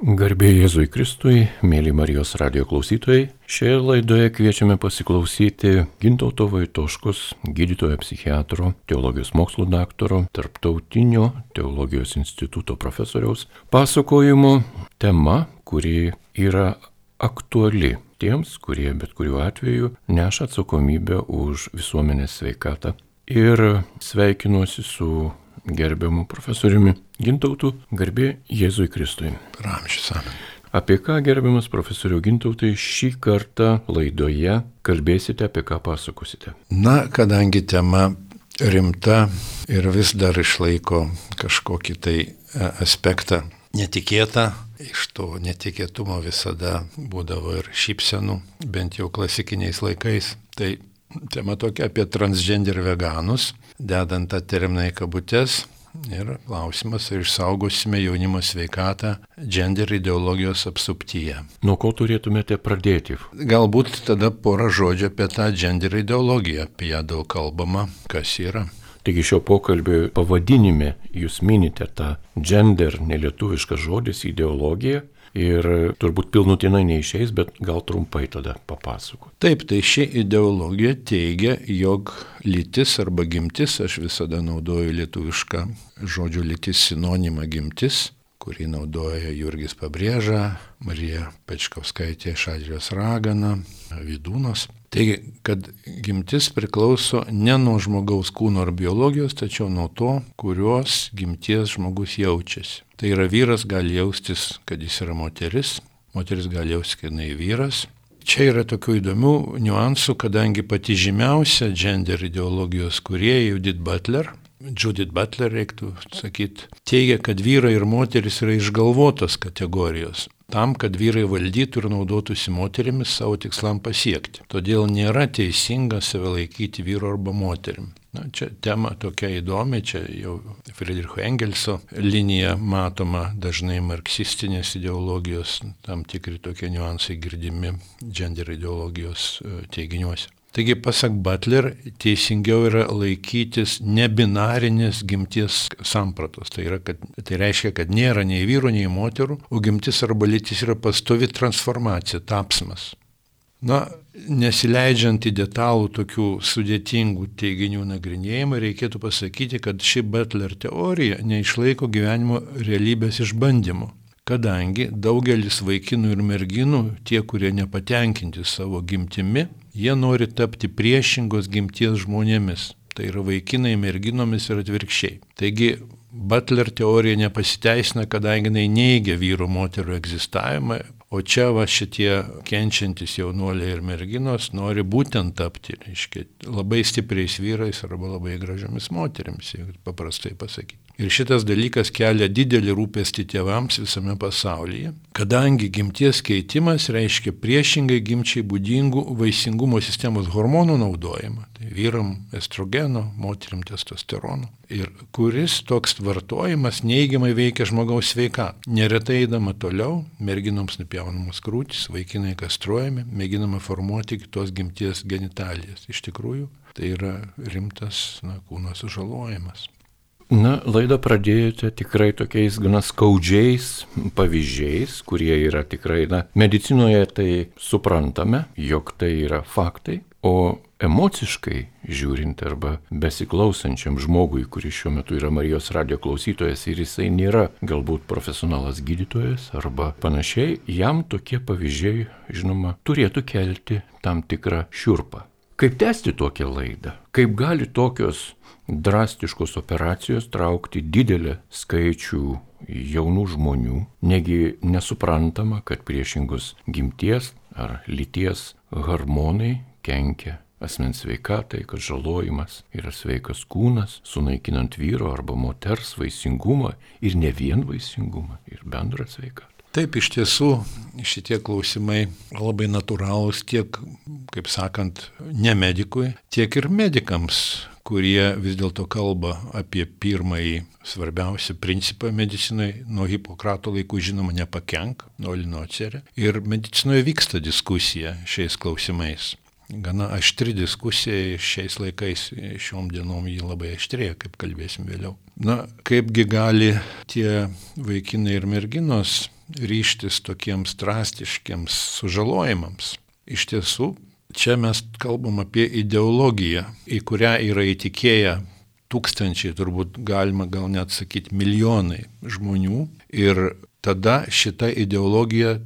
Garbėjai Jėzui Kristui, mėly Marijos radio klausytojai, šioje laidoje kviečiame pasiklausyti Gintauto Vaitoškos, gydytojo psichiatro, teologijos mokslo daktaro, tarptautinio teologijos instituto profesoriaus pasakojimo tema, kuri yra aktuali tiems, kurie bet kuriuo atveju neša atsakomybę už visuomenės sveikatą. Ir sveikinuosi su gerbiamu profesoriumi Gintautu, garbė Jėzui Kristui. Ramšys. Apie ką, gerbiamas profesoriu Gintautai, šį kartą laidoje kalbėsite, apie ką pasakosite? Na, kadangi tema rimta ir vis dar išlaiko kažkokį tai e, aspektą netikėtą, iš to netikėtumo visada būdavo ir šypsenų, bent jau klasikiniais laikais. Tai tema tokia apie transgender veganus, dedant tą terminą į kabutes, Ir klausimas, ar išsaugosime jaunimo sveikatą gender ideologijos apsuptyje. Nuo ko turėtumėte pradėti? Galbūt tada porą žodžių apie tą gender ideologiją, apie ją daug kalbama, kas yra. Taigi šio pokalbio pavadinime jūs minite tą gender, nelietuviškas žodis, ideologija. Ir turbūt pilnutinai neišeis, bet gal trumpai tada papasako. Taip, tai ši ideologija teigia, jog lytis arba gimtis, aš visada naudoju lietuvišką žodžio lytis sinonimą gimtis, kurį naudoja Jurgis Pabrėža, Marija Pečkauskaitė Šadrijos Ragana, Vidūnas. Taigi, kad gimtis priklauso ne nuo žmogaus kūno ar biologijos, tačiau nuo to, kurios gimties žmogus jaučiasi. Tai yra vyras gali jaustis, kad jis yra moteris, moteris gali jaustis, kad jinai vyras. Čia yra tokių įdomių niuansų, kadangi pati žymiausia gender ideologijos kurie Judith Butler, Judith Butler reiktų sakyti, teigia, kad vyrai ir moteris yra išgalvotos kategorijos tam, kad vyrai valdytų ir naudotųsi moterimis savo tikslam pasiekti. Todėl nėra teisinga save laikyti vyru arba moterim. Na, čia tema tokia įdomi, čia jau Friedricho Engelso linija matoma dažnai marksistinės ideologijos, tam tikri tokie niuansai girdimi gender ideologijos e, teiginiuose. Taigi, pasak Butler, teisingiau yra laikytis nebinarinės gimties sampratos. Tai, yra, kad, tai reiškia, kad nėra nei vyrų, nei moterų, o gimtis arba lytis yra pastovi transformacija, tapsmas. Na, nesileidžiant į detalų tokių sudėtingų teiginių nagrinėjimą, reikėtų pasakyti, kad ši Butler teorija neišlaiko gyvenimo realybės išbandymų kadangi daugelis vaikinų ir merginų, tie, kurie nepatenkinti savo gimtimi, jie nori tapti priešingos gimties žmonėmis. Tai yra vaikinai merginomis ir atvirkščiai. Taigi Butler teorija nepasiteisina, kadangi jinai neigia vyru moterų egzistavimą, o čia va šitie kenčiantis jaunuoliai ir merginos nori būtent tapti, reiškia, labai stipriais vyrais arba labai gražiomis moterimis, jeigu paprastai pasakyti. Ir šitas dalykas kelia didelį rūpestį tėvams visame pasaulyje, kadangi gimties keitimas reiškia priešingai gimčiai būdingų vaisingumo sistemos hormonų naudojimą. Tai vyram estrogeno, moteriam testosterono. Ir kuris toks vartojimas neigiamai veikia žmogaus sveika. Neretai eidama toliau, merginoms nupjaunamos krūtis, vaikinai kastruojami, mėginama formuoti kitos gimties genitalijas. Iš tikrųjų, tai yra rimtas na, kūno sužalojimas. Na, laidą pradėjote tikrai tokiais gana skaudžiais pavyzdžiais, kurie yra tikrai, na, medicinoje tai suprantame, jog tai yra faktai, o emociškai žiūrint arba besiklausančiam žmogui, kuris šiuo metu yra Marijos radio klausytojas ir jisai nėra galbūt profesionalas gydytojas arba panašiai, jam tokie pavyzdžiai, žinoma, turėtų kelti tam tikrą šiurpą. Kaip tęsti tokią laidą? Kaip gali tokios drastiškos operacijos traukti didelį skaičių jaunų žmonių, negi nesuprantama, kad priešingos gimties ar lyties hormonai kenkia asmens sveikatai, kad žalojimas yra sveikas kūnas, sunaikinant vyro arba moters vaisingumą ir ne vien vaisingumą, ir bendrą sveikatą. Taip, iš tiesų šitie klausimai labai natūralūs tiek, kaip sakant, ne medikui, tiek ir medikams, kurie vis dėlto kalba apie pirmąjį svarbiausią principą medicinai, nuo Hipokrato laikų žinoma nepakenk, nuo linocerė. Ir medicinoje vyksta diskusija šiais klausimais. Gana aštri diskusija šiais laikais, šiom dienom jį labai aštrėja, kaip kalbėsim vėliau. Na, kaipgi gali tie vaikinai ir merginos ryštis tokiems drastiškiams sužalojimams. Iš tiesų, čia mes kalbam apie ideologiją, į kurią yra įtikėję tūkstančiai, turbūt galima gal net sakyti milijonai žmonių. Ir tada šita ideologija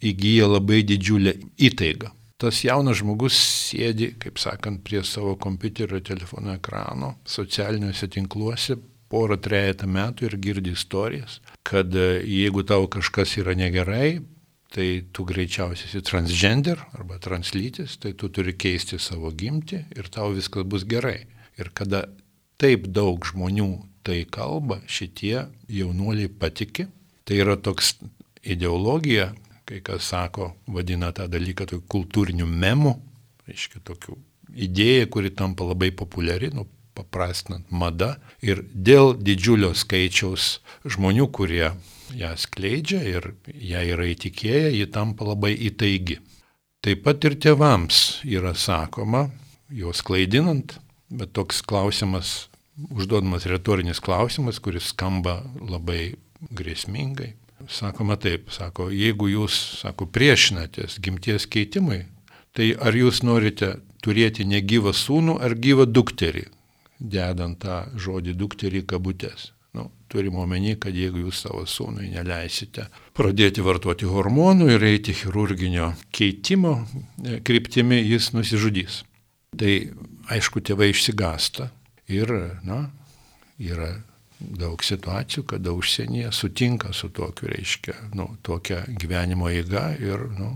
įgyja labai didžiulę įtaigą. Tas jaunas žmogus sėdi, kaip sakant, prie savo kompiuterio telefono ekrano, socialiniuose tinkluose porą trejata metų ir girdi istorijas, kad jeigu tau kažkas yra negerai, tai tu greičiausiai esi transgender arba translytis, tai tu turi keisti savo gimti ir tau viskas bus gerai. Ir kada taip daug žmonių tai kalba, šitie jaunuoliai patiki, tai yra toks ideologija, kai kas sako, vadina tą dalyką tokiu kultūriniu memu, reiškia tokiu idėja, kuri tampa labai populiari, nu, paprastinant mada. Ir dėl didžiulio skaičiaus žmonių, kurie ją skleidžia ir ją yra įtikėję, ji tampa labai įtaigi. Taip pat ir tėvams yra sakoma, juos klaidinant, bet toks klausimas, užduodamas retorinis klausimas, kuris skamba labai grėsmingai. Sakoma taip, sako, jeigu jūs, sako, priešinatės gimties keitimui, tai ar jūs norite turėti negyvą sūnų ar gyvą dukterį, dedant tą žodį dukterį kabutės. Nu, turim omeny, kad jeigu jūs savo sūnui neleisite pradėti vartoti hormonų ir eiti chirurginio keitimo e, kryptimi, jis nusižudys. Tai aišku, tėvai išsigasta ir, na, yra daug situacijų, kada užsienyje sutinka su tokiu, reiškia, nu, tokia gyvenimo eiga ir, nu,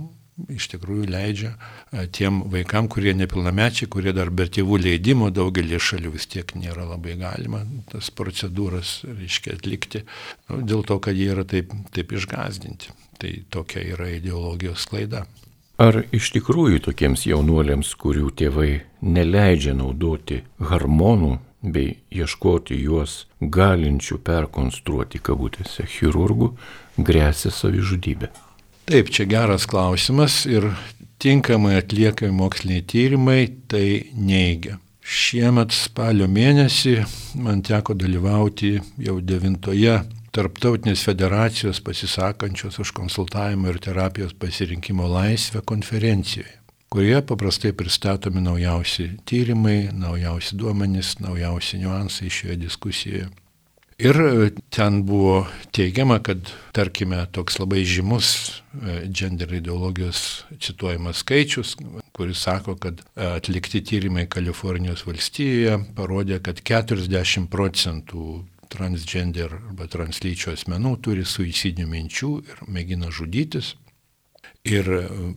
iš tikrųjų leidžia e, tiem vaikam, kurie nepilnamečiai, kurie dar be tėvų leidimo daugelį šalių vis tiek nėra labai galima tas procedūras, reiškia, atlikti, nu, dėl to, kad jie yra taip, taip išgazdinti. Tai tokia yra ideologijos klaida. Ar iš tikrųjų tokiems jaunuoliams, kurių tėvai neleidžia naudoti hormonų bei ieškoti juos galinčių perkonstruoti kabutėse chirurgų, grėsia savižudybė? Taip, čia geras klausimas ir tinkamai atliekami moksliniai tyrimai tai neigia. Šiemet spalio mėnesį man teko dalyvauti jau devintoje Tarptautinės federacijos pasisakančios už konsultavimo ir terapijos pasirinkimo laisvę konferencijoje, kurioje paprastai pristatomi naujausi tyrimai, naujausi duomenys, naujausi niuansai šioje diskusijoje. Ir ten buvo teigiama, kad, tarkime, toks labai žymus e, gender ideologijos cituojamas skaičius, kuris sako, kad e, atlikti tyrimai Kalifornijos valstijoje parodė, kad 40 procentų transgender arba translyčio asmenų turi suicidinių minčių ir mėgina žudytis. Ir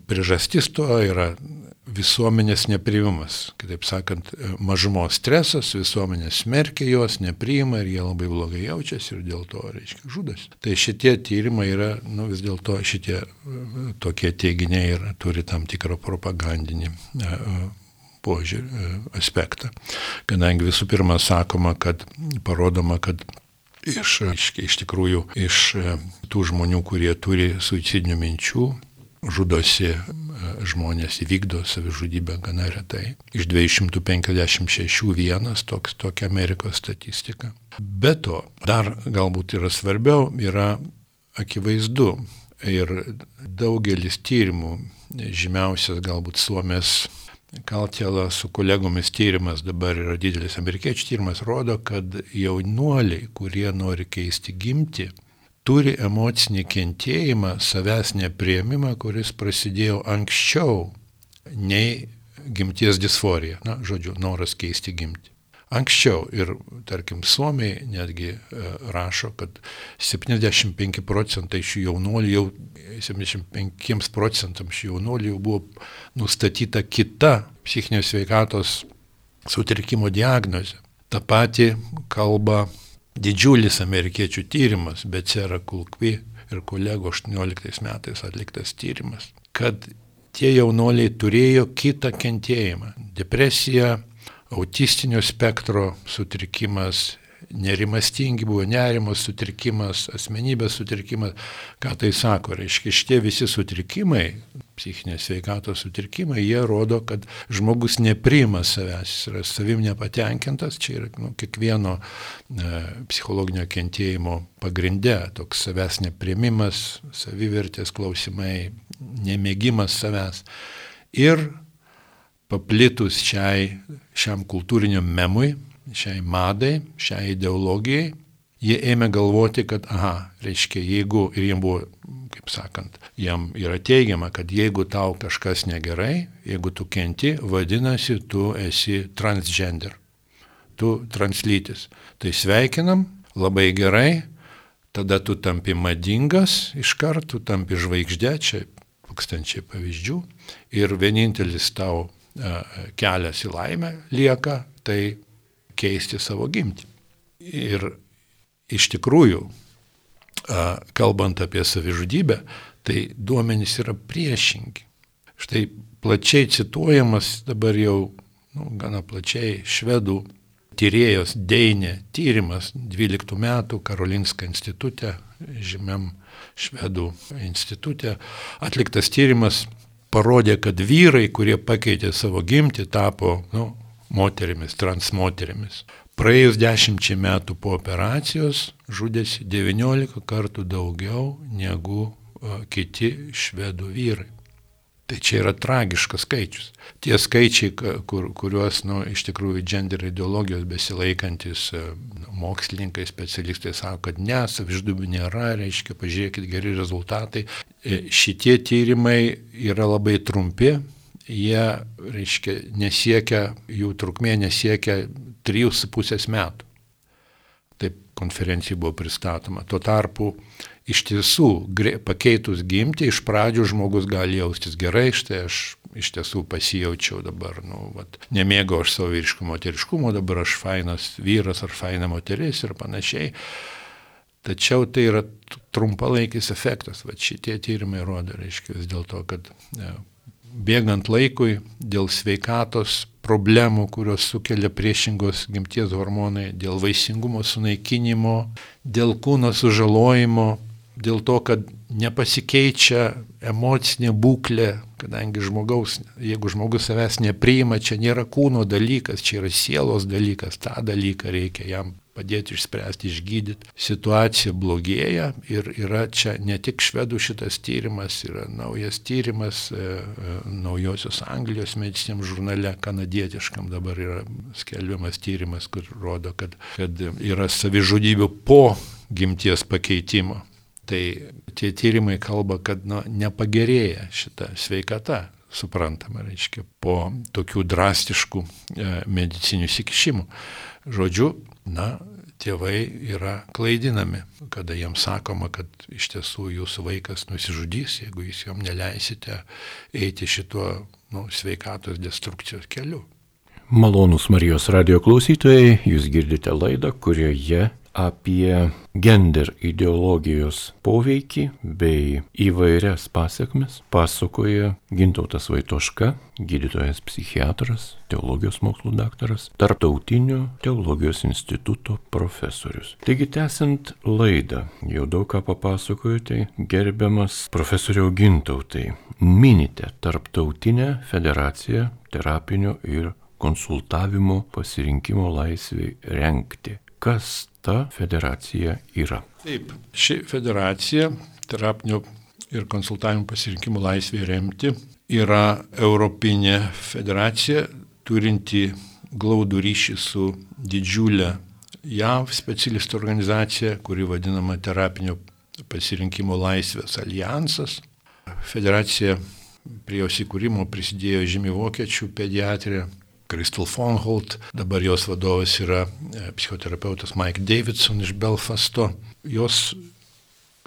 priežastis to yra visuomenės nepriimamas. Kitaip sakant, mažumos stresas, visuomenė smerkia juos, nepriima ir jie labai blogai jaučiasi ir dėl to, reiškia, žudosi. Tai šitie tyrimai yra, nu vis dėlto šitie tokie teiginiai yra, turi tam tikrą propagandinį e, požiūrį, e, aspektą. Kadangi visų pirma sakoma, kad parodoma, kad iš, iš, iš tikrųjų iš e, tų žmonių, kurie turi suicidinių minčių, žudosi e, žmonės įvykdo savižudybę gana retai. Iš 256 vienas toks, tokia Amerikos statistika. Be to, dar galbūt yra svarbiau, yra akivaizdu ir daugelis tyrimų, žymiausias galbūt Suomės Kaltėla su kolegomis tyrimas dabar yra didelis amerikiečių tyrimas, rodo, kad jaunuoliai, kurie nori keisti gimti, turi emocinį kentėjimą, savęs neprieimimą, kuris prasidėjo anksčiau nei gimties disforija, na, žodžiu, noras keisti gimti. Anksčiau ir, tarkim, Suomiai netgi e, rašo, kad 75 procentai šių jaunuolių jau, 75 procentams šių jaunuolių jau buvo nustatyta kita psichinės veikatos sutrikimo diagnozė. Ta pati kalba didžiulis amerikiečių tyrimas, Becera Kulkvi ir kolego 18 metais atliktas tyrimas, kad tie jaunoliai turėjo kitą kentėjimą - depresiją, autistinio spektro sutrikimas, nerimastingi buvo nerimos sutrikimas, asmenybės sutrikimas. Ką tai sako? Reiškia, šitie visi sutrikimai psichinės sveikatos sutrikimai, jie rodo, kad žmogus nepriima savęs, jis yra savim nepatenkintas, čia yra nu, kiekvieno e, psichologinio kentėjimo pagrindė, toks savęs neprimimas, savivertės klausimai, nemėgimas savęs. Ir paplitus šiai, šiam kultūriniam memui, šiai madai, šiai ideologijai, jie ėmė galvoti, kad, aha, reiškia, jeigu, ir jiems buvo, kaip sakant, jam yra teigiama, kad jeigu tau kažkas negerai, jeigu tu kenti, vadinasi, tu esi transgender, tu translytis. Tai sveikinam, labai gerai, tada tu tampi madingas iš karto, tampi žvaigždė, čia tūkstančiai pavyzdžių, ir vienintelis tau kelias į laimę lieka, tai keisti savo gimtį. Ir iš tikrųjų, kalbant apie savižudybę, tai duomenys yra priešingi. Štai plačiai cituojamas dabar jau nu, gana plačiai švedų tyrėjos Deinė tyrimas 12 metų Karolinska institutė, žymiam švedų institutė, atliktas tyrimas parodė, kad vyrai, kurie pakeitė savo gimtį, tapo nu, moterimis, transmoterimis. Praėjus dešimčiai metų po operacijos žudėsi 19 kartų daugiau negu kiti švedų vyrai. Tai čia yra tragiškas skaičius. Tie skaičiai, kur, kuriuos nu, iš tikrųjų gender ideologijos besilaikantis nu, mokslininkai, specialistai sako, kad ne, savižudybių nėra, reiškia, pažiūrėkit, geri rezultatai. E, šitie tyrimai yra labai trumpi, jie, reiškia, nesiekia, jų trukmė nesiekia 3,5 metų. Taip konferencijai buvo pristatoma. Tuo tarpu iš tiesų pakeitus gimti, iš pradžių žmogus gali jaustis gerai, štai aš iš tiesų pasijaučiau dabar, nu, vat, nemėgau aš savo vyriškumo, moteriškumo, dabar aš fainas vyras ar faina moteris ir panašiai. Tačiau tai yra trumpalaikis efektas, va šitie tyrimai rodo, reiškia vis dėlto, kad ne, bėgant laikui dėl sveikatos problemų, kurios sukelia priešingos gimties hormonai, dėl vaisingumo sunaikinimo, dėl kūno sužalojimo, dėl to, kad nepasikeičia emocinė būklė, kadangi žmogaus, jeigu žmogus savęs nepriima, čia nėra kūno dalykas, čia yra sielos dalykas, tą dalyką reikia jam padėti išspręsti, išgydyti. Situacija blogėja ir yra čia ne tik švedų šitas tyrimas, yra naujas tyrimas e, e, naujosios Anglijos mediciniam žurnale, kanadietiškam dabar yra skelbiamas tyrimas, kur rodo, kad, kad yra savižudybių po gimties pakeitimo. Tai tie tyrimai kalba, kad nu, nepagerėja šita sveikata, suprantama, reiškia, po tokių drastiškų e, medicinių įsikišimų. Žodžiu, na, tėvai yra klaidinami, kada jiems sakoma, kad iš tiesų jūsų vaikas nusižudys, jeigu jūs jam neleisite eiti šituo nu, sveikatos destrukcijos keliu. Malonus Marijos radio klausytojai, jūs girdite laidą, kurioje apie gender ideologijos poveikį bei įvairias pasiekmes pasakoja Gintautas Vaitoška, gydytojas psichiatras, teologijos mokslų daktaras, Tartautinio teologijos instituto profesorius. Taigi, tęsiant laidą, jau daug ką papasakojote, gerbiamas profesoriau Gintautai, minite Tarptautinę federaciją terapinio ir konsultavimo pasirinkimo laisviai renkti. Kas ta federacija yra. Taip, ši federacija terapinio ir konsultavimo pasirinkimo laisvė remti yra Europinė federacija turinti glaudų ryšį su didžiulė JAV specialistų organizacija, kuri vadinama terapinio pasirinkimo laisvės alijansas. Federacija prie jos įkūrimo prisidėjo žymi vokiečių pediatrė Crystal Fonholt, dabar jos vadovas yra e, psichoterapeutas Mike Davidson iš Belfasto. Jos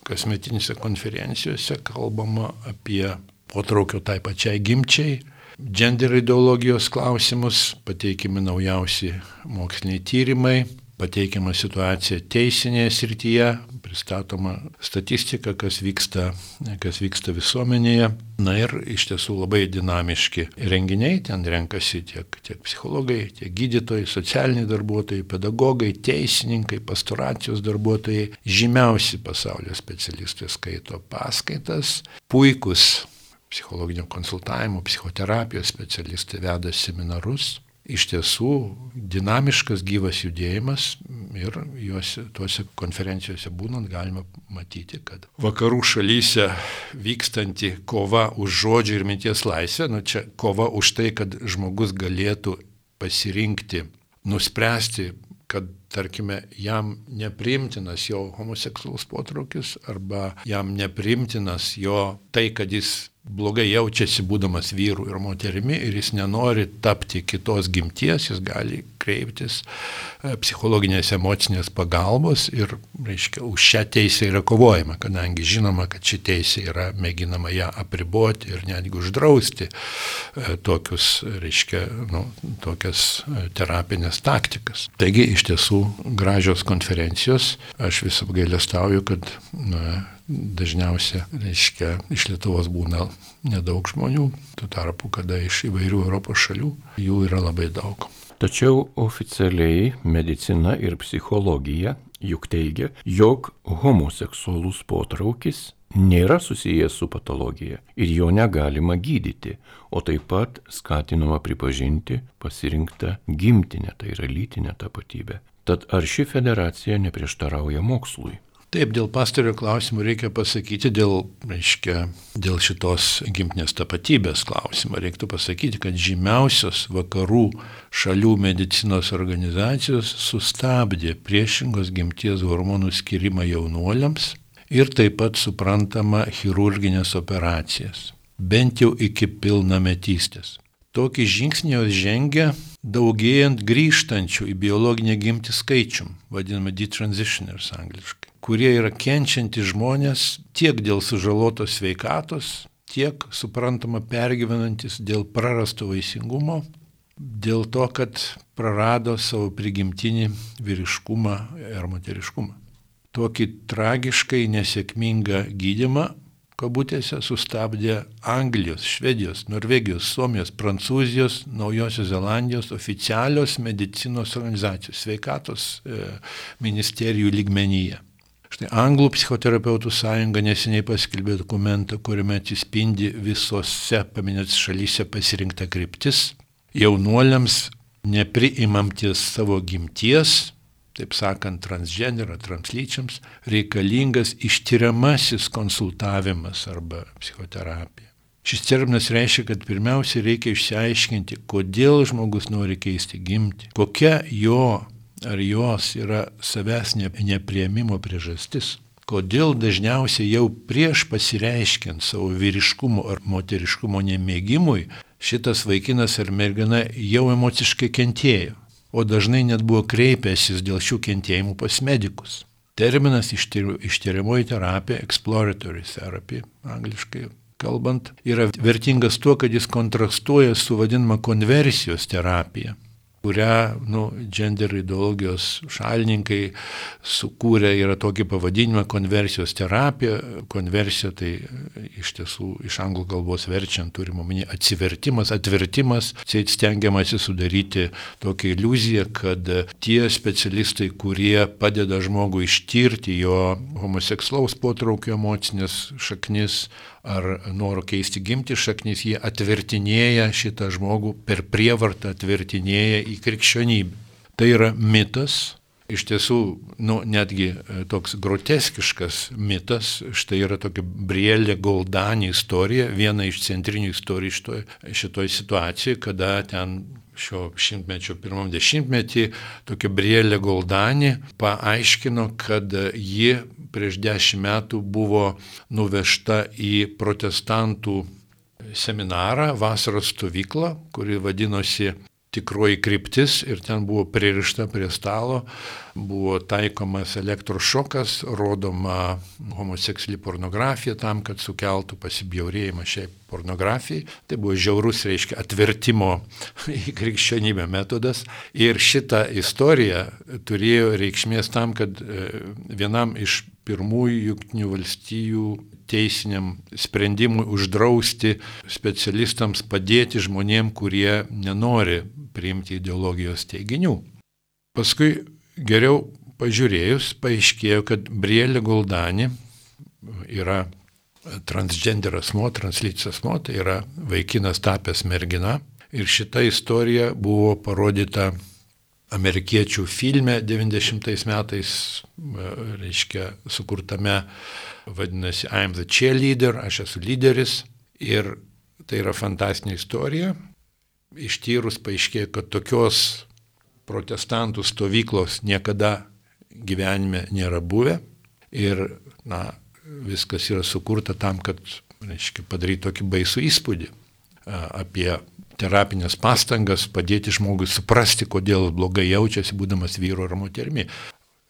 kasmetinėse konferencijose kalbama apie potraukio tai pačiai gimčiai, gender ideologijos klausimus, pateikimi naujausi moksliniai tyrimai, pateikiama situacija teisinėje srityje, pristatoma statistika, kas vyksta, kas vyksta visuomenėje. Na ir iš tiesų labai dinamiški renginiai, ten renkasi tiek, tiek psichologai, tiek gydytojai, socialiniai darbuotojai, pedagogai, teisininkai, pastoracijos darbuotojai, žymiausi pasaulio specialistai skaito paskaitas, puikus psichologinio konsultavimo, psichoterapijos specialistai veda seminarus iš tiesų dinamiškas gyvas judėjimas ir juose, tuose konferencijose būnant galima matyti, kad vakarų šalyse vykstanti kova už žodžių ir minties laisvę, nu čia kova už tai, kad žmogus galėtų pasirinkti, nuspręsti, kad tarkime, jam neprimtinas jo homoseksualus potraukis arba jam neprimtinas jo tai, kad jis blogai jaučiasi būdamas vyru ir moterimi ir jis nenori tapti kitos gimties, jis gali kreiptis e, psichologinės emocinės pagalbos ir, reiškia, už šią teisę yra kovojama, kadangi žinoma, kad ši teisė yra mėginama ją apriboti ir netgi uždrausti e, tokius, reiškia, nu, tokias e, terapinės taktikas. Taigi, iš tiesų, gražios konferencijos, aš vis apgailestauju, kad na, dažniausiai, reiškia, iš Lietuvos būna nedaug žmonių, tuo tarpu, kada iš įvairių Europos šalių jų yra labai daug. Tačiau oficialiai medicina ir psichologija juk teigia, jog homoseksualus potraukis nėra susijęs su patologija ir jo negalima gydyti, o taip pat skatinama pripažinti pasirinktą gimtinę, tai yra lytinę tapatybę. Tad ar ši federacija neprieštarauja mokslui? Taip, dėl pastario klausimų reikia pasakyti, dėl, reiškia, dėl šitos gimtinės tapatybės klausimą reiktų pasakyti, kad žymiausios vakarų šalių medicinos organizacijos sustabdė priešingos gimties hormonų skirimą jaunuoliams ir taip pat suprantama chirurginės operacijas, bent jau iki pilnametystės. Tokį žingsnį jos žengia daugėjant grįžtančių į biologinę gimtį skaičium, vadinama detransitioners angliškai kurie yra kenčianti žmonės tiek dėl sužalotos sveikatos, tiek, suprantama, pergyvenantis dėl prarasto vaisingumo, dėl to, kad prarado savo prigimtinį vyriškumą ir moteriškumą. Tokį tragiškai nesėkmingą gydimą, kabutėse, sustabdė Anglijos, Švedijos, Norvegijos, Suomijos, Prancūzijos, Naujosios Zelandijos oficialios medicinos organizacijos, sveikatos e, ministerijų lygmenyje. Štai Anglų psichoterapeutų sąjunga neseniai paskelbė dokumentą, kuriame atsispindi visose paminėtis šalyse pasirinkta kryptis. Jaunuoliams nepriimamties savo gimties, taip sakant, transgenero, translyčiams, reikalingas ištyriamasis konsultavimas arba psichoterapija. Šis terminas reiškia, kad pirmiausia reikia išsiaiškinti, kodėl žmogus nori keisti gimti, kokia jo ar jos yra savęs neprieimimo priežastis. Kodėl dažniausiai jau prieš pasireiškiant savo vyriškumo ar moteriškumo nemėgimui, šitas vaikinas ar mergina jau emociškai kentėjo, o dažnai net buvo kreipęsis dėl šių kentėjimų pas medikus. Terminas ištiriamoji terapija, exploratory therapy, angliškai kalbant, yra vertingas tuo, kad jis kontrastuoja su vadinama konversijos terapija kurią nu, gender ideologijos šalininkai sukūrė, yra tokį pavadinimą konversijos terapija. Konversija tai iš tiesų iš anglų kalbos verčiant turime omeny atsivertimas, atvertimas, stengiamasi sudaryti tokią iliuziją, kad tie specialistai, kurie padeda žmogui ištirti jo homosekslaus potraukio emocinės šaknis, ar noro keisti gimti šaknis, jie atvertinėja šitą žmogų per prievartą atvertinėja į krikščionybę. Tai yra mitas, iš tiesų, nu, netgi e, toks groteskiškas mitas, štai yra tokia Brielė Goldani istorija, viena iš centrinių istorijų šitoj, šitoj situacijoje, kada ten šio šimtmečio pirmam dešimtmetį tokia Brielė Goldani paaiškino, kad ji prieš dešimt metų buvo nuvežta į protestantų seminarą, vasaros stovyklą, kuri vadinosi tikroji kryptis ir ten buvo pririšta prie stalo, buvo taikomas elektrošokas, rodoma homoseksuali pornografija tam, kad sukeltų pasibjaurėjimą šiai pornografijai. Tai buvo žiaurus, reiškia, atvertimo į krikščionybę metodas. Ir šita istorija turėjo reikšmės tam, kad e, vienam iš pirmųjų jungtinių valstijų teisiniam sprendimui uždrausti specialistams padėti žmonėm, kurie nenori priimti ideologijos teiginių. Paskui geriau pažiūrėjus, paaiškėjo, kad Brielė Goldani yra transgender asmo, translytis asmo, tai yra vaikinas tapęs mergina. Ir šita istorija buvo parodyta amerikiečių filme 90 metais, reiškia, sukurtame, vadinasi, I'm the cheerleader, aš esu lyderis. Ir tai yra fantastinė istorija. Ištyrus paaiškėjo, kad tokios protestantų stovyklos niekada gyvenime nėra buvę. Ir, na, viskas yra sukurta tam, kad, reiškia, padaryti tokį baisų įspūdį apie terapinės pastangas padėti žmogui suprasti, kodėl blogai jaučiasi, būdamas vyru ar moterimi.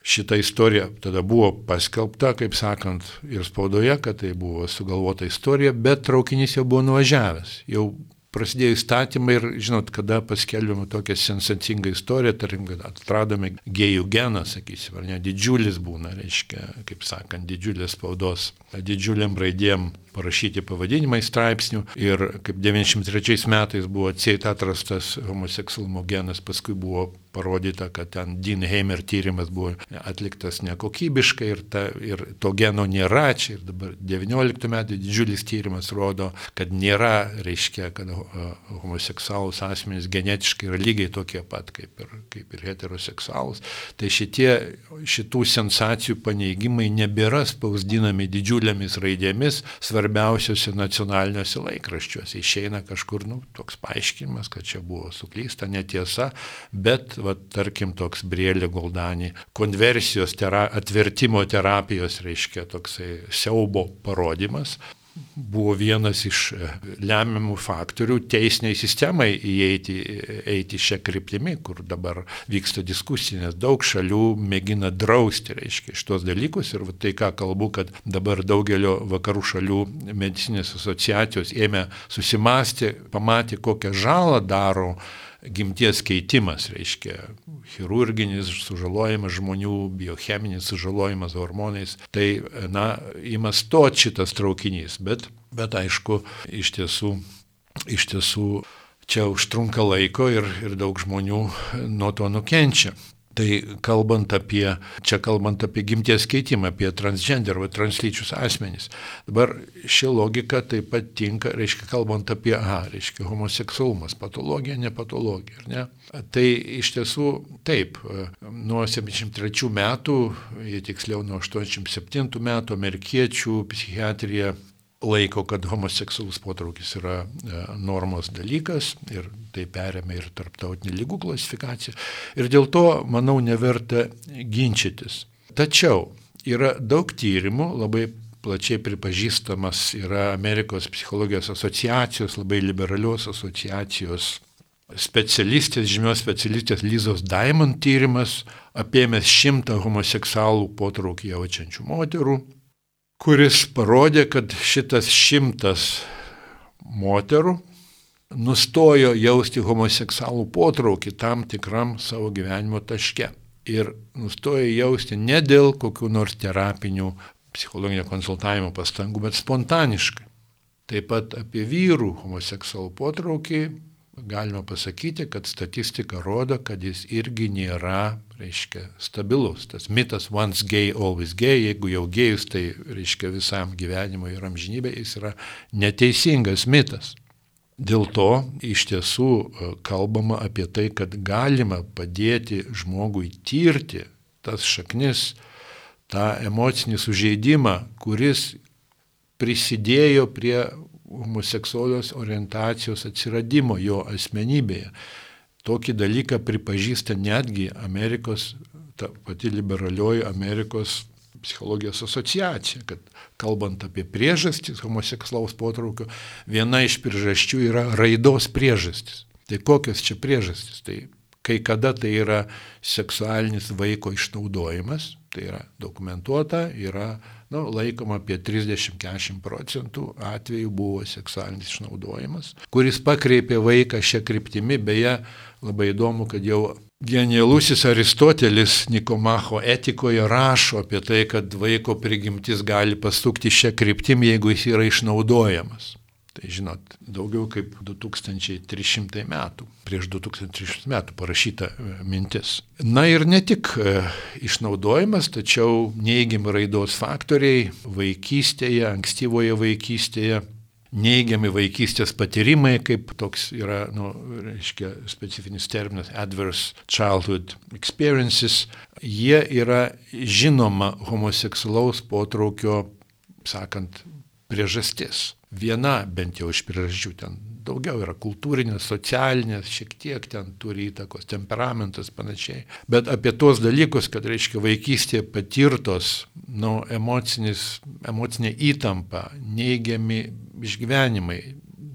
Šita istorija tada buvo paskelbta, kaip sakant, ir spaudoje, kad tai buvo sugalvota istorija, bet traukinys jau buvo nuvažiavęs. Jau prasidėjo įstatymai ir, žinot, kada paskelbėme tokią sensacingą istoriją, tarim, kad atradome gėjų geną, sakysim, ar ne, didžiulis būna, reiškia, kaip sakant, didžiulės spaudos, didžiuliam raidėm parašyti pavadinimai straipsnių ir kaip 93 metais buvo atsieit atrastas homoseksualumo genas, paskui buvo parodyta, kad ten Dean Heimer tyrimas buvo atliktas nekokybiškai ir, ta, ir to geno nėra, čia ir dabar 19 metų didžiulis tyrimas rodo, kad nėra, reiškia, kad homoseksualus asmenys genetiškai yra lygiai tokie pat kaip ir, kaip ir heteroseksualus. Tai šitie, šitų sensacijų paneigimai nebėra spausdinami didžiulėmis raidėmis, svarbiausiuose nacionaliniuose laikraščiuose. Išeina kažkur, nu, toks paaiškinimas, kad čia buvo suklysta, netiesa, bet va, tarkim, toks Brėlė Goldanį konversijos, tera, atvertimo terapijos, reiškia, toksai siaubo parodimas buvo vienas iš e, lemiamų faktorių teisiniai sistemai įeiti eiti šią kryptimį, kur dabar vyksta diskusija, nes daug šalių mėgina drausti, reiškia, šitos dalykus. Ir tai, ką kalbu, kad dabar daugelio vakarų šalių medicinės asociacijos ėmė susimasti, pamatė, kokią žalą daro gimties keitimas, reiškia chirurginis sužalojimas žmonių, biocheminis sužalojimas hormonais, tai, na, ima stoti šitas traukinys, bet, bet aišku, iš tiesų, iš tiesų čia užtrunka laiko ir, ir daug žmonių nuo to nukenčia. Tai kalbant apie, čia kalbant apie gimties keitimą, apie transgender arba translyčius asmenys. Dabar ši logika taip pat tinka, reiškia, kalbant apie, aha, reiškia, homoseksualumas, patologija, ne patologija, ar ne? Tai iš tiesų taip, nuo 73 metų, tiksliau nuo 87 metų amerikiečių psichiatrija laiko, kad homoseksualus potraukis yra e, normos dalykas ir tai perėmė ir tarptautinė lygų klasifikacija. Ir dėl to, manau, neverta ginčytis. Tačiau yra daug tyrimų, labai plačiai pripažįstamas yra Amerikos psichologijos asociacijos, labai liberalios asociacijos specialistės, žymios specialistės Lizos Diamond tyrimas, apėmęs šimtą homoseksualų potraukį jaučiančių moterų kuris parodė, kad šitas šimtas moterų nustojo jausti homoseksualų potraukį tam tikram savo gyvenimo taške. Ir nustojo jausti ne dėl kokių nors terapinių psichologinio konsultavimo pastangų, bet spontaniškai. Taip pat apie vyrų homoseksualų potraukį galima pasakyti, kad statistika rodo, kad jis irgi nėra, reiškia, stabilus. Tas mitas once gay, always gay, jeigu jau gėjus, tai reiškia visam gyvenimui ir amžinybė, jis yra neteisingas mitas. Dėl to iš tiesų e, kalbama apie tai, kad galima padėti žmogui tirti tas šaknis, tą emocinį sužeidimą, kuris prisidėjo prie homoseksualios orientacijos atsiradimo jo asmenybėje. Tokį dalyką pripažįsta netgi Amerikos, ta pati liberalioji Amerikos psichologijos asociacija, kad kalbant apie priežastis homoseksualaus potraukio, viena iš priežasčių yra raidos priežastis. Tai kokios čia priežastis? Tai kai kada tai yra seksualinis vaiko išnaudojimas, tai yra dokumentuota, yra nu, laikoma apie 30-40 procentų atvejų buvo seksualinis išnaudojimas, kuris pakreipė vaiką šią kryptimį, beje, labai įdomu, kad jau Genialusis Aristotelis Nikomacho etikoje rašo apie tai, kad vaiko prigimtis gali pasukti šią kryptimį, jeigu jis yra išnaudojamas. Tai žinot, daugiau kaip 2300 metų, prieš 2300 metų parašyta e, mintis. Na ir ne tik e, išnaudojimas, tačiau neigiami raidos faktoriai vaikystėje, ankstyvoje vaikystėje, neigiami vaikystės patyrimai, kaip toks yra, nu, reiškia, specifinis terminas adverse childhood experiences, jie yra žinoma homoseksualaus potraukio, sakant, priežastis viena bent jau iš priežasčių ten daugiau yra kultūrinės, socialinės, šiek tiek ten turi įtakos, temperamentas panašiai. Bet apie tuos dalykus, kad reiškia vaikystėje patirtos, nu, emocinė įtampa, neigiami išgyvenimai,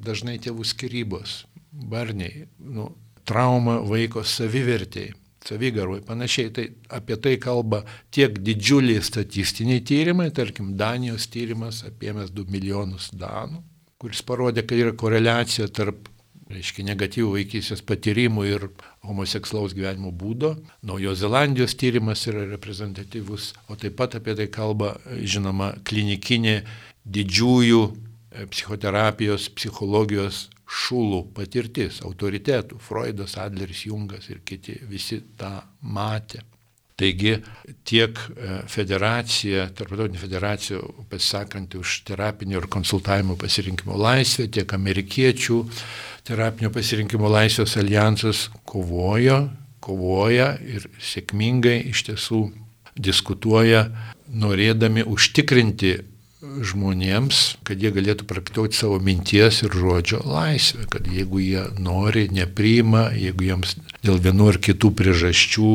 dažnai tėvų skirybos, barniai, nu, trauma vaiko savivertėjai savigaroj panašiai. Tai apie tai kalba tiek didžiuliai statistiniai tyrimai, tarkim Danijos tyrimas apie mes 2 milijonus danų, kuris parodė, kad yra koreliacija tarp reiškia negatyvų vaikystės patyrimų ir homoseksualaus gyvenimo būdo. Naujos Zelandijos tyrimas yra reprezentatyvus, o taip pat apie tai kalba, žinoma, klinikinė didžiųjų e, psichoterapijos, psichologijos šulų patirtis, autoritetų, Freudas, Adleris, Jungas ir kiti visi tą matė. Taigi tiek e, federacija, tarptautinė federacija pasisakanti už terapinio ir konsultavimo pasirinkimo laisvę, tiek amerikiečių terapinio pasirinkimo laisvės alijansas kovojo, kovoja ir sėkmingai iš tiesų diskutuoja, norėdami užtikrinti žmonėms, kad jie galėtų praktikuoti savo minties ir žodžio laisvę, kad jeigu jie nori, nepriima, jeigu jiems dėl vienų ar kitų priežasčių,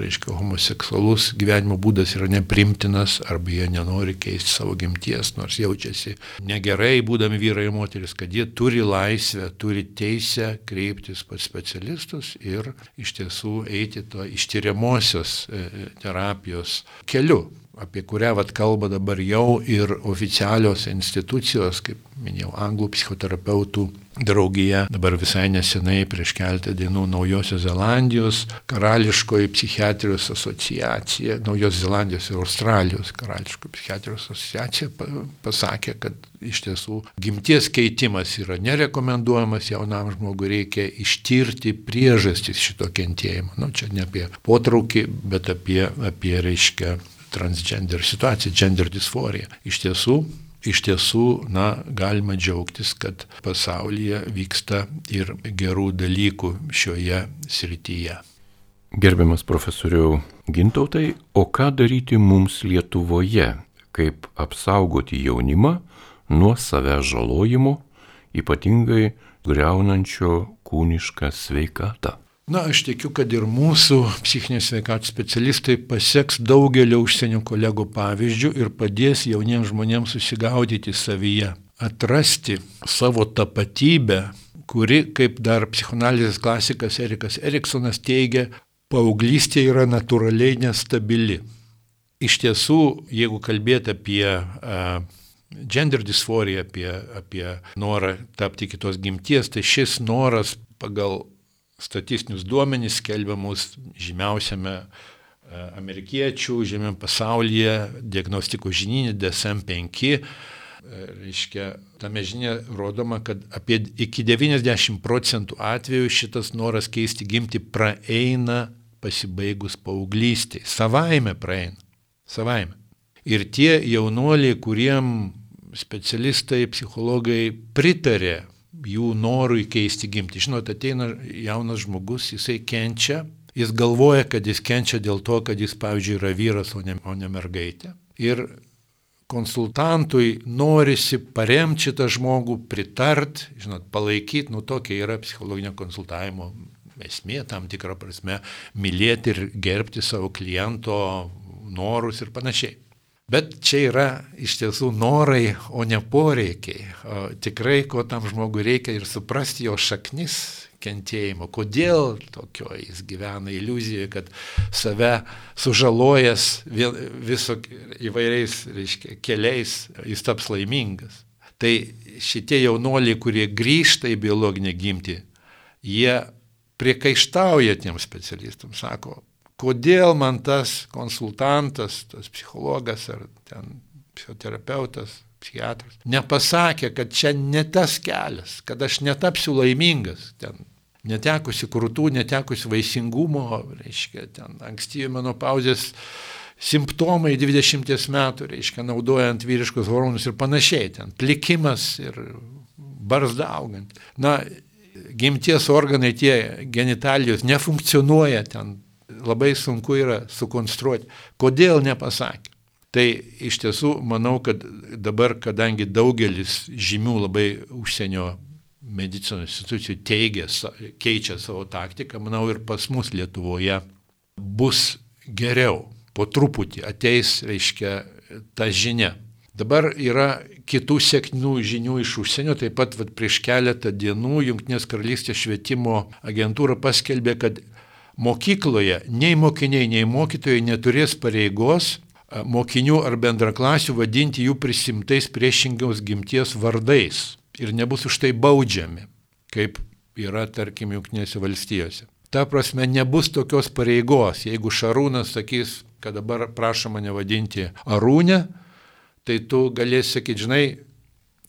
reiškia, homoseksualus gyvenimo būdas yra neprimtinas, arba jie nenori keisti savo gimties, nors jaučiasi negerai, būdami vyrai ir moteris, kad jie turi laisvę, turi teisę kreiptis pas specialistus ir iš tiesų eiti to ištyriamosios e, e, terapijos keliu apie kurią vat kalba dabar jau ir oficialios institucijos, kaip minėjau, anglų psichoterapeutų draugija, dabar visai nesenai prieš keletą dienų Naujosios Zelandijos karališkoji psichiatrijos asociacija, Naujosios Zelandijos ir Australijos karališkoji psichiatrijos asociacija pasakė, kad iš tiesų gimties keitimas yra nerekomenduojamas jaunam žmogui, reikia ištirti priežastis šito kentėjimo. Nu, čia ne apie potraukį, bet apie, apie reiškia, transgender situacija, gender disforija. Iš tiesų, iš tiesų, na, galima džiaugtis, kad pasaulyje vyksta ir gerų dalykų šioje srityje. Gerbiamas profesoriau Gintautai, o ką daryti mums Lietuvoje, kaip apsaugoti jaunimą nuo savęs žalojimo, ypatingai greunančio kūnišką sveikatą? Na, aš tikiu, kad ir mūsų psichinės sveikatos specialistai pasieks daugelio užsienio kolegų pavyzdžių ir padės jauniems žmonėms susigaudyti savyje, atrasti savo tapatybę, kuri, kaip dar psichoanalizės klasikas Erikas Eriksonas teigia, paauglystė yra natūraliai nestabili. Iš tiesų, jeigu kalbėti apie uh, gender disforiją, apie, apie norą tapti kitos gimties, tai šis noras pagal statistinius duomenys skelbiamus žymiausiame e, amerikiečių, žemėm pasaulyje, diagnostikos žininė DSM-5. E, reiškia, tame žinia rodoma, kad apie iki 90 procentų atvejų šitas noras keisti gimti praeina pasibaigus paauglystėje. Savaime praeina. Savaime. Ir tie jaunuoliai, kuriem specialistai, psichologai pritarė jų norui keisti gimti. Žinot, ateina jaunas žmogus, jisai kenčia, jis galvoja, kad jis kenčia dėl to, kad jis, pavyzdžiui, yra vyras, o ne, o ne mergaitė. Ir konsultantui norisi paremti šitą žmogų, pritart, žinot, palaikyti, nu tokia yra psichologinio konsultavimo esmė, tam tikrą prasme, mylėti ir gerbti savo kliento norus ir panašiai. Bet čia yra iš tiesų norai, o ne poreikiai. O tikrai, ko tam žmogui reikia ir suprasti jo šaknis kentėjimo, kodėl tokio jis gyvena iliuzijoje, kad save sužalojęs viso įvairiais reiškia, keliais jis taps laimingas. Tai šitie jaunoliai, kurie grįžta į biologinę gimtį, jie priekaištauja tiem specialistams, sako, kodėl man tas konsultantas, tas psichologas ar ten psichoterapeutas, psichiatras, nepasakė, kad čia ne tas kelias, kad aš netapsiu laimingas, ten netekusi krūtų, netekusi vaisingumo, reiškia, ten ankstyvi mano pauzės simptomai 20 metų, reiškia, naudojant vyriškus hormonus ir panašiai, ten plikimas ir barzda augant. Na, gimties organai, tie genitalijos nefunkcionuoja ten, labai sunku yra sukonstruoti. Kodėl nepasakė? Tai iš tiesų manau, kad dabar, kadangi daugelis žymių labai užsienio medicinos institucijų teigia, keičia savo taktiką, manau ir pas mus Lietuvoje bus geriau. Po truputį ateis, reiškia, ta žinia. Dabar yra kitų sėkmių žinių iš užsienio, taip pat vat, prieš keletą dienų Junktinės karalystės švietimo agentūra paskelbė, kad mokykloje nei mokiniai, nei mokytojai neturės pareigos mokinių ar bendraklasių vadinti jų prisimtais priešingiaus gimties vardais ir nebus už tai baudžiami, kaip yra, tarkim, Junktinėse valstijose. Ta prasme, nebus tokios pareigos, jeigu Šarūnas sakys, kad dabar prašo mane vadinti Arūnę, tai tu galėsi sakyti, žinai,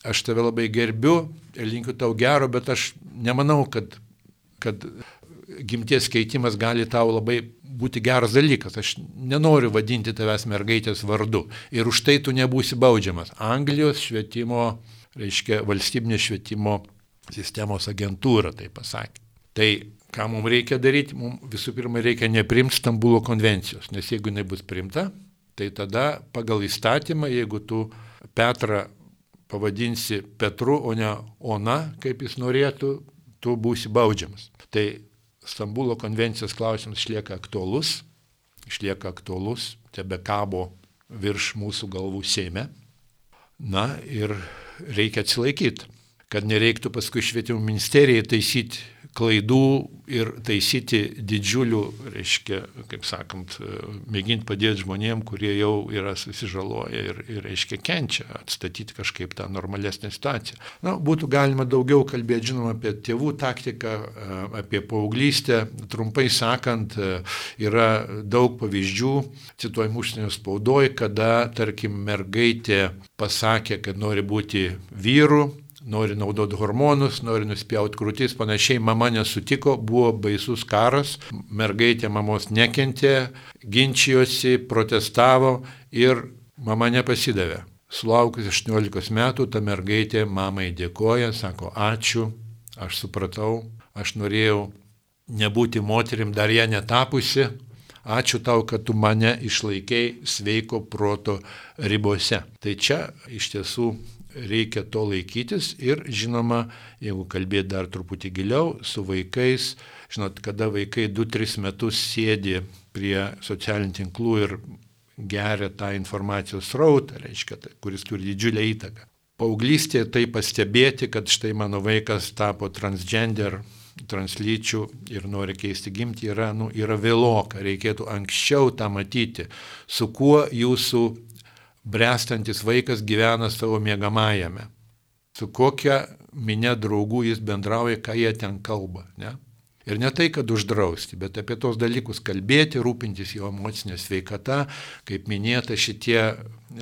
aš tave labai gerbiu ir linkiu tau gero, bet aš nemanau, kad, kad gimties keitimas gali tau labai būti geras dalykas. Aš nenoriu vadinti tavęs mergaitės vardu ir už tai tu nebūsi baudžiamas. Anglijos švietimo reiškia valstybinė švietimo sistemos agentūra tai pasakė. Tai ką mums reikia daryti, mums visų pirma reikia neprimti Stambulo konvencijos, nes jeigu jinai bus primta, tai tada pagal įstatymą, jeigu tu Petrą pavadinsi Petru, o ne Ona, kaip jis norėtų, tu būsi baudžiamas. Tai Stambulo konvencijos klausimas išlieka aktuolus, išlieka aktuolus, tebe kabo virš mūsų galvų Seime. Na ir reikia atsilaikyti, kad nereiktų paskui švietimo ministerijai taisyti klaidų ir taisyti didžiulių, reiškia, kaip sakant, mėginti padėti žmonėm, kurie jau yra susižaloję ir, ir, reiškia, kenčia, atstatyti kažkaip tą normalesnę situaciją. Na, būtų galima daugiau kalbėti, žinoma, apie tėvų taktiką, apie paauglystę. Trumpai sakant, yra daug pavyzdžių, cituojam užsienio spaudoj, kada, tarkim, mergaitė pasakė, kad nori būti vyru, nori naudoti hormonus, nori nuspjauti krūtis, panašiai mama nesutiko, buvo baisus karas, mergaitė mamos nekentė, ginčijosi, protestavo ir mama nepasidavė. Sulaukus 18 metų ta mergaitė mamai dėkoja, sako ačiū, aš supratau, aš norėjau nebūti moterim dar ją netapusi, ačiū tau, kad tu mane išlaikėjai sveiko proto ribose. Tai čia iš tiesų reikia to laikytis ir žinoma, jeigu kalbėti dar truputį giliau su vaikais, žinot, kada vaikai 2-3 metus sėdi prie socialinių tinklų ir geria tą informacijos rautą, reiškia, tai, kuris turi didžiulę įtaką. Pauglystėje tai pastebėti, kad štai mano vaikas tapo transgender, translyčių ir nori keisti gimti, yra, nu, yra vėloka, reikėtų anksčiau tą matyti, su kuo jūsų brestantis vaikas gyvena savo mėgamajame. Su kokia minė draugų jis bendrauja, ką jie ten kalba. Ne? Ir ne tai, kad uždrausti, bet apie tos dalykus kalbėti, rūpintis jo emocinė sveikata. Kaip minėta, šitie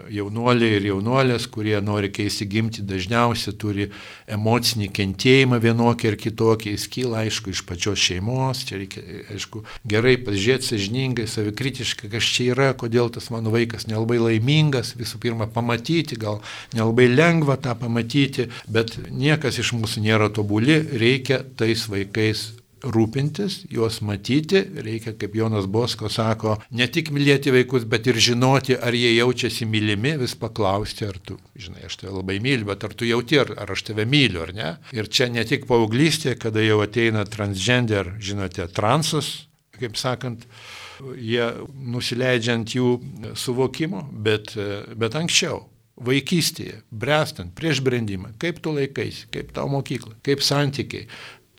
jaunuoliai ir jaunuolės, kurie nori keisti gimti, dažniausiai turi emocinį kentėjimą vienokį ir kitokį. Jis kyla, aišku, iš pačios šeimos. Čia reikia, aišku, gerai pažiūrėti, sažiningai, savikritiškai, kas čia yra, kodėl tas mano vaikas nelabai laimingas. Visų pirma, pamatyti, gal nelabai lengva tą pamatyti, bet niekas iš mūsų nėra tobuli, reikia tais vaikais rūpintis, juos matyti, reikia, kaip Jonas Bosko sako, ne tik mylėti vaikus, bet ir žinoti, ar jie jaučiasi mylimi, vis paklausti, ar tu, žinai, aš tave labai myliu, bet ar tu jauti, ar, ar aš tave myliu, ar ne. Ir čia ne tik paauglystė, kada jau ateina transgender, žinote, transas, kaip sakant, jie nusileidžiant jų suvokimo, bet, bet anksčiau vaikystėje, brestant, prieš brendimą, kaip tu laikais, kaip tau mokykla, kaip santykiai,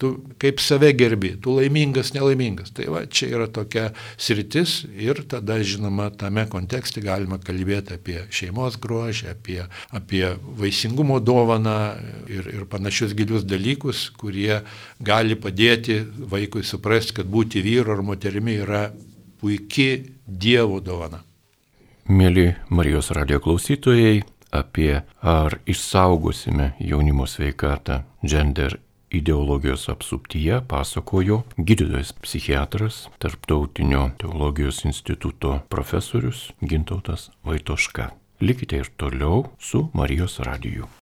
tu kaip save gerbi, tu laimingas, nelaimingas. Tai va, čia yra tokia sritis ir tada, žinoma, tame kontekste galima kalbėti apie šeimos grožį, apie, apie vaisingumo dovaną ir, ir panašius gilius dalykus, kurie gali padėti vaikui suprasti, kad būti vyru ar moterimi yra puikiai Dievo dovana. Mėly Marijos radio klausytojai, apie ar išsaugosime jaunimo sveikatą gender ideologijos apsuptyje pasakojo gydytojas psichiatras, Tarptautinio teologijos instituto profesorius Gintautas Vaitoška. Likite ir toliau su Marijos radiju.